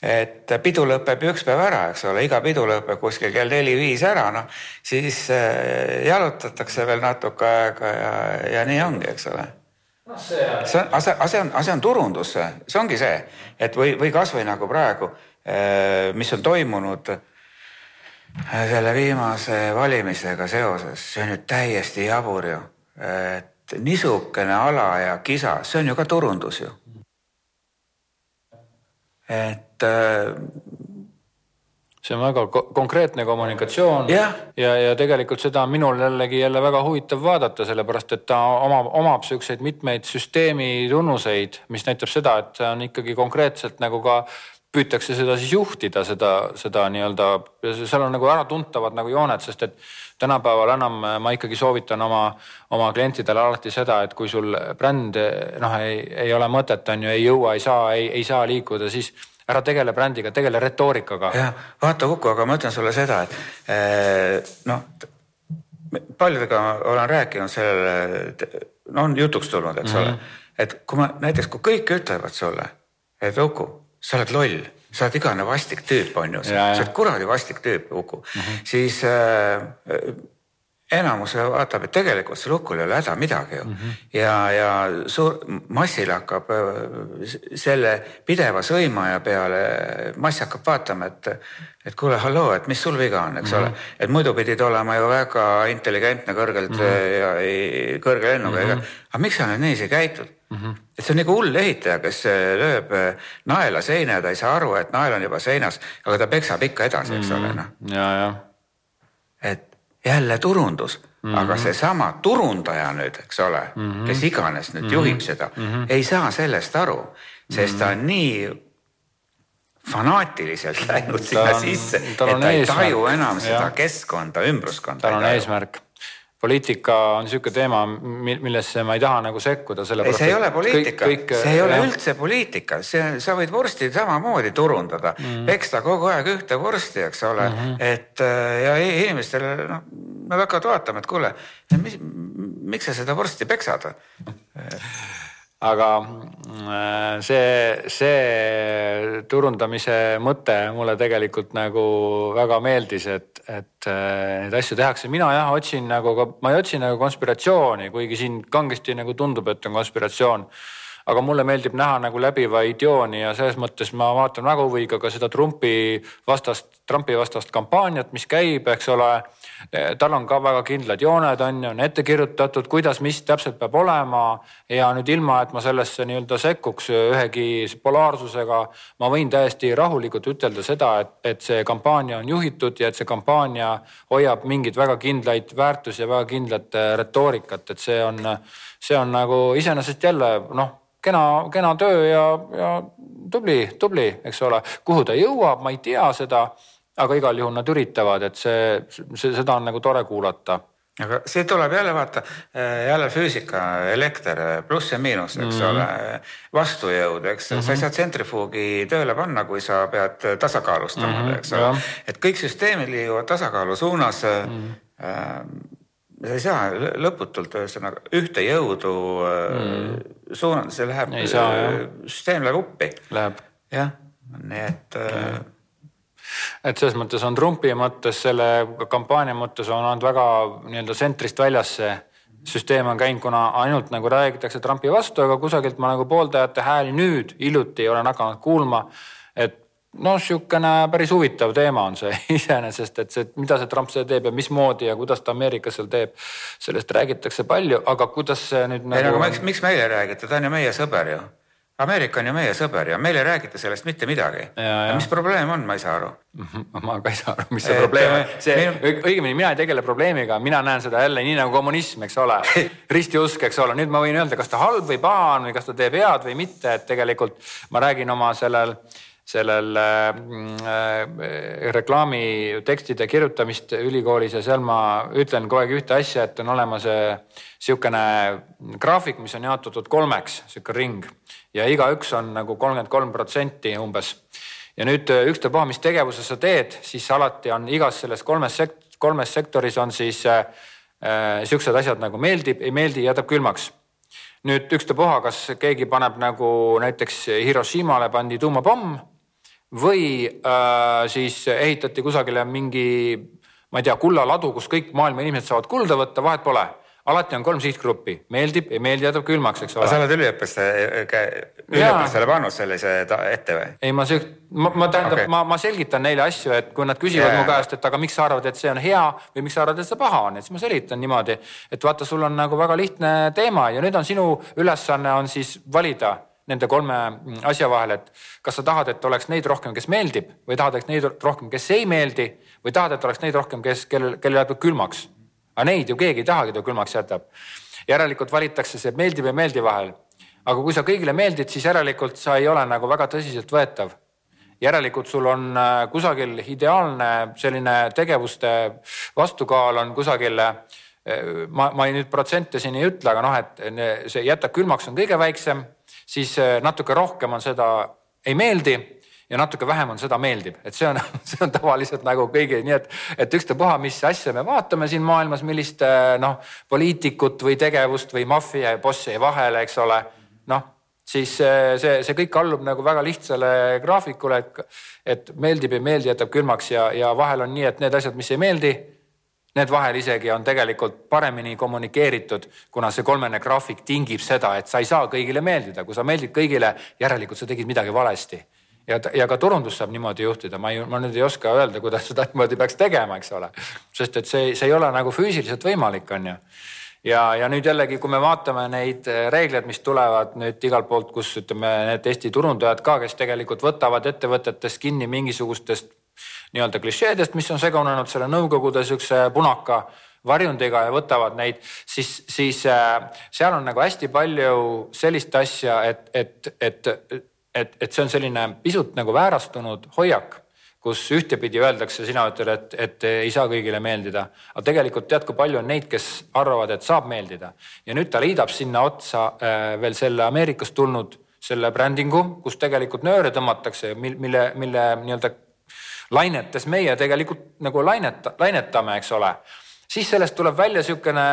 et pidu lõpeb ju üks päev ära, eks ole, iga pidu lõpeb kuskil kell neli-viis ära, noh siis jalutatakse veel natuke aega ja, ja nii ongi, eks ole. See on, see on, see on, see on turundus, see ongi see, et või, või kasvõi nagu praegu, eh, mis on toimunud eh, selle viimase valimisega seoses, see on ju täiesti jabur ju. et niisugune ala ja kisa, see on ju ka turundus ju. et eh, see on väga konkreetne kommunikatsioon yeah. ja, ja tegelikult seda on minul jällegi jälle väga huvitav vaadata, sellepärast et ta omab, omab siukseid mitmeid süsteemi tunnuseid, mis näitab seda, et on ikkagi konkreetselt nagu ka püütakse seda siis juhtida, seda, seda nii-öelda, seal on nagu äratuntavad nagu jooned, sest et tänapäeval enam ma ikkagi soovitan oma, oma klientidele alati seda, et kui sul bränd noh, ei, ei ole mõtet, on ju, ei jõua, ei saa, ei, ei saa liikuda, siis ära tegele brändiga, tegele retoorikaga. jah, vaata Kuku, aga ma ütlen sulle seda, et eh, noh, paljudega olen rääkinud sellele, no on jutuks tulnud, eks mm -hmm. ole, mhm. et kui ma näiteks, kui kõik ütlevad sulle, et Uku, sa oled loll, sa oled igane vastik tüüp, on ju, sa oled kuradi vastik tüüp, Uku mm, -hmm. siis äh, enamus vaatab, et tegelikult seal hukul ei ole häda midagi ju mm. -hmm. ja, ja suur massil hakkab äh, selle pideva sõimaja peale, mass hakkab vaatama, et, et kuule, halloo, et mis sul viga on, eks mm -hmm. ole. et muidu pidid olema ju väga intelligentne kõrgelt mm -hmm. ja kõrge lennuga mm, -hmm. aga miks sa nüüd niiviisi käitud mm? -hmm. et see on nagu hull ehitaja, kes lööb naela seina ja ta ei saa aru, et nael on juba seinas, aga ta peksab ikka edasi, eks mm -hmm. ole noh. ja, ja. et jälle turundus mm, -hmm. aga seesama turundaja nüüd, eks ole mm, -hmm. kes iganes nüüd mm -hmm. juhib seda mm, -hmm. ei saa sellest aru, sest ta on nii fanaatiliselt läinud sinna sisse, et ta ei eesmärk. taju enam seda ja. keskkonda, ümbruskonda. tal on eesmärk poliitika on niisugune teema, millesse ma ei taha nagu sekkuda, sellepärast. see ei ole poliitika, see ei ole jah. üldse poliitika, see, sa võid vorsti samamoodi turundada mm., peksta kogu aeg ühte vorsti, eks ole mm, -hmm. et äh, ja inimestele noh, nad hakkavad vaatama, et kuule, miks sa seda vorsti peksad aga äh, see, see turundamise mõte mulle tegelikult nagu väga meeldis, et, et äh, neid asju tehakse. mina jah otsin nagu ma ei otsi nagu konspiratsiooni, kuigi siin kangesti nagu tundub, et on konspiratsioon. Aga mulle meeldib näha nagu läbivaid jooni ja selles mõttes ma vaatan väga huviga ka seda Trumpi vastast, Trumpi vastast kampaaniat, mis käib, eks ole. Tal on ka väga kindlad jooned, on ju, on ette kirjutatud, kuidas, mis täpselt peab olema. Ja nüüd ilma, et ma sellesse nii-öelda sekkuks ühegi polaarsusega, ma võin täiesti rahulikult ütelda seda, et, et see kampaania on juhitud ja et see kampaania hoiab mingeid väga kindlaid väärtusi ja väga kindlat retoorikat, et see on, see on nagu iseenesest jälle noh, kena, kena töö ja, ja tubli, tubli, eks ole, kuhu ta jõuab, ma ei tea seda aga igal juhul nad üritavad, et see, see, seda on nagu tore kuulata aga see tuleb jälle vaata jälle füüsika, elekter, pluss ja miinus, eks mm -hmm. ole, vastujõud, eks mm, -hmm. sa ei saa tsentrifuugi tööle panna, kui sa pead tasakaalustama mm, -hmm. eks ole. et kõik süsteemid liiguvad tasakaalu suunas mm. -hmm. Äh, sa ei saa lõputult ühesõnaga ühte jõudu mm -hmm. suunata, see läheb, süsteem läheb uppi. jah, nii et äh, et selles mõttes on Trumpi mõttes selle kampaania mõttes on olnud väga nii-öelda tsentrist väljas see süsteem on käinud, kuna ainult nagu räägitakse Trumpi vastu, aga kusagilt ma nagu pooldajate hääli nüüd hiljuti olen hakanud kuulma noh, niisugune päris huvitav teema on see iseenesest, et see, mida see Trump seal teeb ja mismoodi ja kuidas ta Ameerikas seal teeb. sellest räägitakse palju, aga kuidas see nüüd nagu. ei no aga miks, miks meile ei räägita, ta on ju meie sõber ju Ameerika on ju meie sõber ja meil ei räägita sellest mitte midagi. mis probleem on, ma ei saa aru. Ma ka ei saa aru, mis see et, probleem on, see meil... õigemini mina ei tegele probleemiga, mina näen seda jälle nii nagu kommunism, eks ole ristiusk, eks ole, nüüd ma võin öelda, kas ta halb või paha on või kas ta teeb head või mitte, et tegelikult ma räägin oma sellel sellel äh, äh, reklaamitekstide kirjutamist ülikoolis ja seal ma ütlen kogu aeg ühte asja, et on olemas äh, sihukene graafik, mis on jaotatud kolmeks, sihuke ring ja igaüks on nagu kolmkümmend kolm protsenti umbes. ja nüüd äh, ükstapuha, mis tegevuse sa teed, siis alati on igas selles kolmes sekt-, kolmes sektoris on siis äh, äh, asjad nagu meeldib, ei meeldi, jätab külmaks nüüd ükstapuha, kas keegi paneb nagu näiteks Hiroshimale pandi tuumapomm või äh, siis ehitati kusagile mingi, ma ei tea, kullaladu, kus kõik maailma inimesed saavad kulda võtta, vahet pole. alati on kolm sihtgruppi, meeldib, ei meeldi, jätab külmaks, eks ole. sa oled üliõpilaste, üliõpilastele pannud sellise ette või? ei, ma siuk-, ma, ma tähendab okay., ma, ma selgitan neile asju, et kui nad küsivad yeah. mu käest, et aga miks sa arvad, et see on hea või miks sa arvad, et see paha on, et siis ma selgitan niimoodi, et vaata, sul on nagu väga lihtne teema ja nüüd on sinu ülesanne on siis valida nende kolme asja vahel, et kas sa tahad, et oleks neid rohkem, kes meeldib või tahad, et neid rohkem, kes ei meeldi või tahad, et oleks neid rohkem, kes, kellel, kellel jätab külmaks. aga neid ju keegi ei taha, keda külmaks jätab. järelikult valitakse see meeldib ja meeldi vahel. aga kui sa kõigile meeldid, siis järelikult sa ei ole nagu väga tõsiseltvõetav järelikult sul on äh, kusagil ideaalne selline tegevuste vastukaal on kusagil äh, ma, ma ei nüüd protsente siin ei ütle, aga noh, et see jätab külmaks on kõige väiksem siis äh, natuke rohkem on seda ei meeldi ja natuke vähem on seda meeldib, et see on, see on tavaliselt nagu kõigi, nii et, et ükstapuha, mis asja me vaatame siin maailmas, millist äh, noh, poliitikut või tegevust või maffia ja bossi vahele, eks ole. noh, siis äh, see, see kõik allub nagu väga lihtsale graafikule, et, et meeldib, ei meeldi, jätab külmaks ja, ja vahel on nii, et need asjad, mis ei meeldi Need vahel isegi on tegelikult paremini kommunikeeritud, kuna see kolmene graafik tingib seda, et sa ei saa kõigile meeldida, kui sa meeldid kõigile, järelikult sa tegid midagi valesti. ja, ja ka turundus saab niimoodi juhtida, ma ei, ma nüüd ei oska öelda, kuidas seda niimoodi peaks tegema, eks ole. sest et see, see ei ole nagu füüsiliselt võimalik, on ju ja, ja nüüd jällegi, kui me vaatame neid reegleid, mis tulevad nüüd igalt poolt, kus ütleme, need Eesti turundajad ka, kes tegelikult võtavad ettevõtetest kinni mingisugustest nii-öelda klišeedest, mis on segunenud selle Nõukogude siukse punaka varjundiga ja võtavad neid, siis, siis äh, seal on nagu hästi palju sellist asja, et, et, et, et, et see on selline pisut nagu väärastunud hoiak kus ühtepidi öeldakse, sina ütled, et, et ei saa kõigile meeldida, aga tegelikult tead, kui palju on neid, kes arvavad, et saab meeldida? Ja nüüd ta liidab sinna otsa äh, veel selle Ameerikast tulnud selle brändingu, kus tegelikult nööre tõmmatakse, mille, mille nii-öelda lainetes meie tegelikult nagu lainet-, lainetame, eks ole, siis sellest tuleb välja niisugune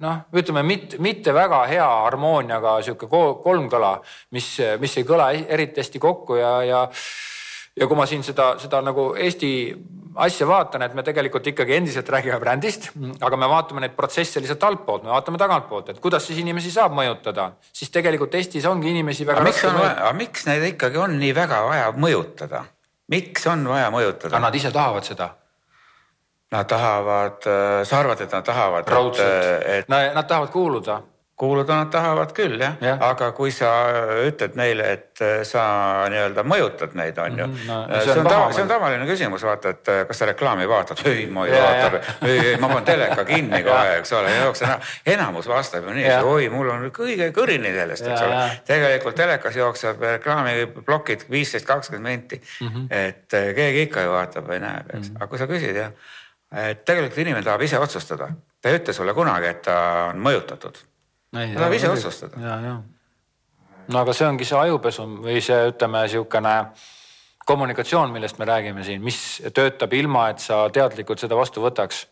noh, ütleme mitte, mitte väga hea harmooniaga sihuke kolmkõla, mis, mis ei kõla eriti hästi kokku ja, ja ja kui ma siin seda, seda nagu Eesti asja vaatan, et me tegelikult ikkagi endiselt räägime brändist, aga me vaatame neid protsesse lihtsalt altpoolt, me vaatame tagantpoolt, et kuidas siis inimesi saab mõjutada, siis tegelikult Eestis ongi inimesi väga. aga miks neid ikkagi on nii väga vaja mõjutada? Miks on vaja mõjutada? aga nad ise tahavad seda. Nad tahavad, äh, sa arvad, et nad tahavad? raudselt, et... no nad tahavad kuuluda kuuluda nad tahavad küll jah ja., aga kui sa ütled neile, et äh, sa nii-öelda mõjutad neid, on ju mm. -hmm. No, see, on tava, see on tavaline küsimus, vaata, et äh, kas sa reklaami vaatad, ei, ma ei vaata, ei, ei, ma panen teleka kinni kohe, eks ole, jooksen ära. enamus vastab ju nii, oi, mul on kõige kõrini sellest, eks ole. tegelikult telekas jookseb reklaamiplokid viisteist, kakskümmend minti mm. -hmm. et äh, keegi ikka ju vaatab või näeb, eks -hmm. aga kui sa küsid jah, et tegelikult inimene tahab ise otsustada, ta ei ütle sulle kunagi, et ta on mõjutatud ta tahab ise otsustada. ja, ja. no aga see ongi see ajupesu või see, ütleme niisugune kommunikatsioon, millest me räägime siin, mis töötab ilma, et sa teadlikult seda vastu võtaks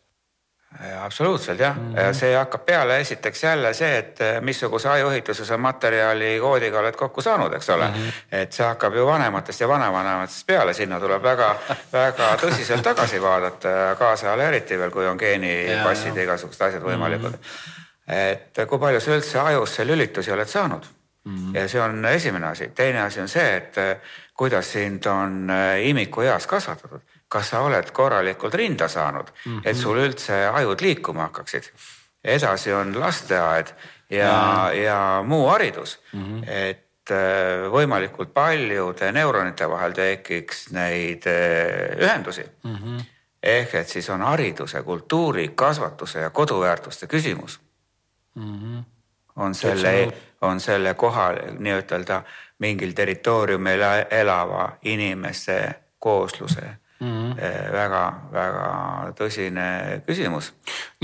absoluutselt jah mm, -hmm. see hakkab peale esiteks jälle see, et missuguse ajuehituse sa materjali koodiga oled kokku saanud, eks ole mm. -hmm. et see hakkab ju vanematest ja vanavanematest peale, sinna tuleb väga-väga tõsiselt tagasi vaadata, kaasajal eriti veel, kui on geenipassid ja igasugused asjad võimalikud mm. -hmm et kui palju sa üldse ajusse lülitusi oled saanud mm. -hmm. ja see on esimene asi, teine asi on see, et kuidas sind on imikueas kasvatatud, kas sa oled korralikult rinda saanud mm, -hmm. et sul üldse ajud liikuma hakkaksid. edasi on lasteaed ja, ja muu haridus mm, -hmm. et võimalikult paljude neuronite vahel tekiks neid ühendusi mm. -hmm ehk et siis on hariduse, kultuuri, kasvatuse ja koduväärtuste küsimus mm. -hmm. on selle, on selle koha nii-ütelda mingil territooriumil elava inimese koosluse mm. -hmm. tõsine küsimus.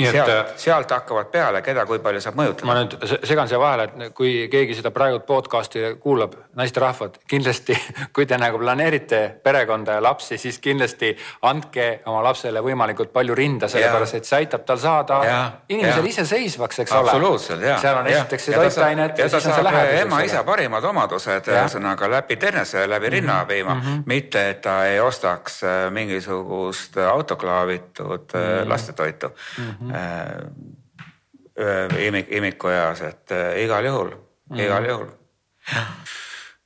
sealt, äh, sealt hakkavad peale, keda, kui palju saab mõjutada. ma nüüd segan siia vahele, et kui keegi seda praegu podcast'i kuulab, naisterahvad, kindlasti kui te nagu planeerite perekonda ja lapsi, siis kindlasti andke oma lapsele võimalikult palju rinda, sellepärast et see aitab tal saada inimesel iseseisvaks, eks ole. absoluutselt ja. seal on esiteks see toitained ja, ja siis on see lähedus. ema-isa parimad omadused, ühesõnaga läbi ternese, läbi rinnapiima mm, -hmm. mitte et ta ei ostaks äh, mingisugust autoklaavitud mm. lastetoitu mm -hmm. imik, imikueas, et igal juhul mm, igal juhul.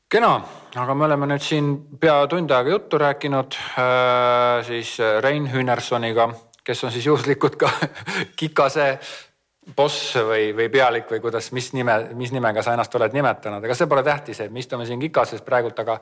kena, aga me oleme nüüd siin pea tund aega juttu rääkinud äh, siis Rein Hünersoniga, kes on siis juhuslikult ka Kikase boss või, või pealik või kuidas, mis nime, mis nimega sa ennast oled nimetanud, ega see pole tähtis, et me istume siin Kikases praegult, aga,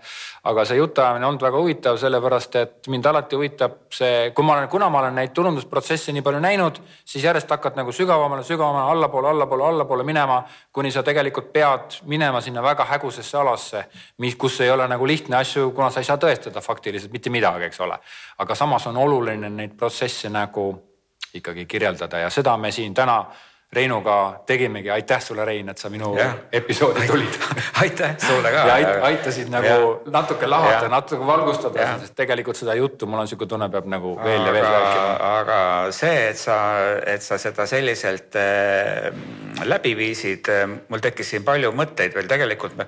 aga see jutuajamine on olnud väga huvitav, sellepärast et mind alati huvitab see, kui ma olen, kuna ma olen neid turundusprotsesse nii palju näinud, siis järjest hakkad nagu sügavamale, sügavamale, allapoole, allapoole, allapoole minema, kuni sa tegelikult pead minema sinna väga hägusesse alasse, mis, kus ei ole nagu lihtne asju, kuna sa ei saa tõestada faktiliselt mitte midagi, eks ole. aga samas on oluline neid protsesse nagu ikkagi kirjeldada ja seda me siin täna Reinuga tegimegi, aitäh sulle, Rein, et sa minu ja. episoodi tulid aitäh sulle ka. ja aitasid nagu ja. natuke lahata, natuke valgustada, sest tegelikult seda juttu, mul on niisugune tunne, peab nagu veel aga, ja veel rääkima. aga see, et sa, et sa seda selliselt äh, läbi viisid äh,, mul tekkis siin palju mõtteid veel, tegelikult me,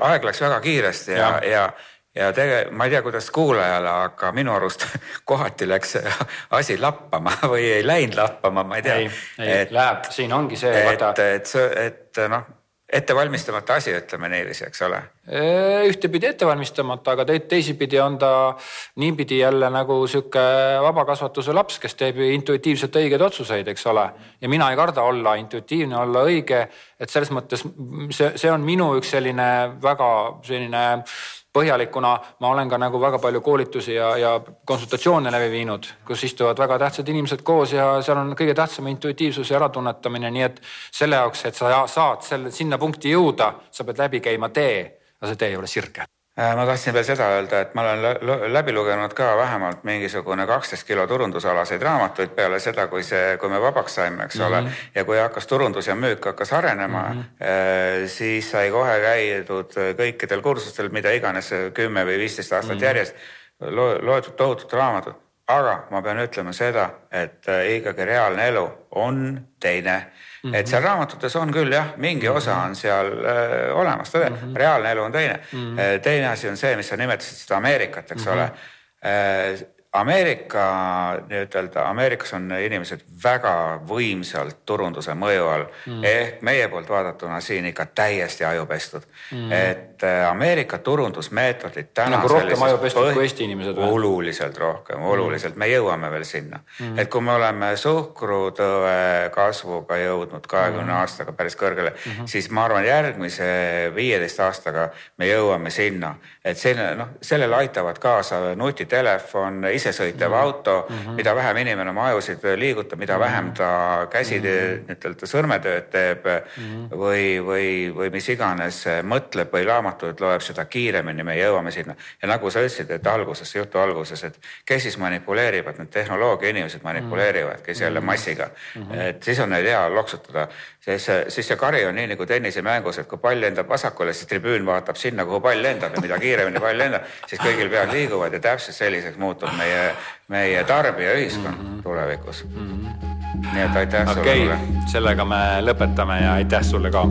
aeg läks väga kiiresti ja, ja, ja ja tege-, ma ei tea, kuidas kuulajale, aga minu arust kohati läks asi lappama või ei läinud lappama, ma ei tea. ei, ei, läheb, siin ongi see. et, et, et noh, ettevalmistamata asi, ütleme niiviisi, eks ole. ühtepidi ettevalmistamata, aga te, teisipidi on ta niipidi jälle nagu sihuke vabakasvatuse laps, kes teeb intuitiivselt õigeid otsuseid, eks ole. ja mina ei karda olla intuitiivne, olla õige, et selles mõttes see, see on minu üks selline väga selline põhjalikuna ma olen ka nagu väga palju koolitusi ja, ja konsultatsioone läbi viinud, kus istuvad väga tähtsad inimesed koos ja seal on kõige tähtsam intuitiivsus ja äratunnetamine, nii et selle jaoks, et sa saad selle, sinna punkti jõuda, sa pead läbi käima tee, aga see tee ei ole sirge ma tahtsin veel seda öelda, et ma olen läbi lugenud ka vähemalt mingisugune kaksteist kilo turundusalaseid raamatuid peale seda, kui see, kui me vabaks saime, eks mm -hmm. ole. Ja kui hakkas turundus ja müük hakkas arenema mm, -hmm. siis sai kohe käidud kõikidel kursustel, mida iganes kümme või viisteist aastat mm -hmm. järjest lo, loetud tohutut raamatut. aga ma pean ütlema seda, et äh, ikkagi reaalne elu on teine Mm -hmm. et seal raamatutes on küll jah, mingi osa mhm. on seal öö, äh, olemas, mm, -hmm. reaalne elu on teine mm. -hmm. teine asi on see, mis sa nimetasid seda Ameerikat, eks mm -hmm. ole äh, Ameerika nii-ütelda, Ameerikas on inimesed väga võimsalt turunduse mõju all mm. ehk meie poolt vaadatuna siin ikka täiesti ajupestud mm.. et äh, Ameerika turundusmeetodid täna. nagu rohkem ajupestud põh... kui Eesti inimesed või? oluliselt rohkem, mm. oluliselt mm., me jõuame veel sinna mm.. et kui me oleme suhkrutõve kasvuga jõudnud kahekümne mm. aastaga päris kõrgele mm, -hmm. siis ma arvan, järgmise viieteist aastaga me jõuame sinna, et selline noh, sellele aitavad kaasa nutitelefon isesõitev mm -hmm. auto mm, -hmm. mida vähem inimene oma ajusid liigutab, mida vähem ta käsi mm -hmm. sõrmetööd teeb mm -hmm. või, või, või mis iganes mõtleb või raamatuid loeb, seda kiiremini me jõuame sinna. ja nagu sa ütlesid, et alguses, jutu alguses, et kes siis manipuleerivad, need tehnoloogia inimesed manipuleerivad, kes jälle mhm. massiga mm. -hmm. et siis on neil hea loksutada, siis, siis see kari on nii nagu tennisemängus, et kui pall lendab vasakule, siis tribüün vaatab sinna, kuhu pall lendab ja mida kiiremini pall lendab, siis kõigil pead liiguvad ja täpselt selliseks muutub meie meie, meie tarbijaühiskond mm -hmm. tulevikus mm. -hmm. nii et aitäh okay, sulle. sellega me lõpetame ja aitäh sulle ka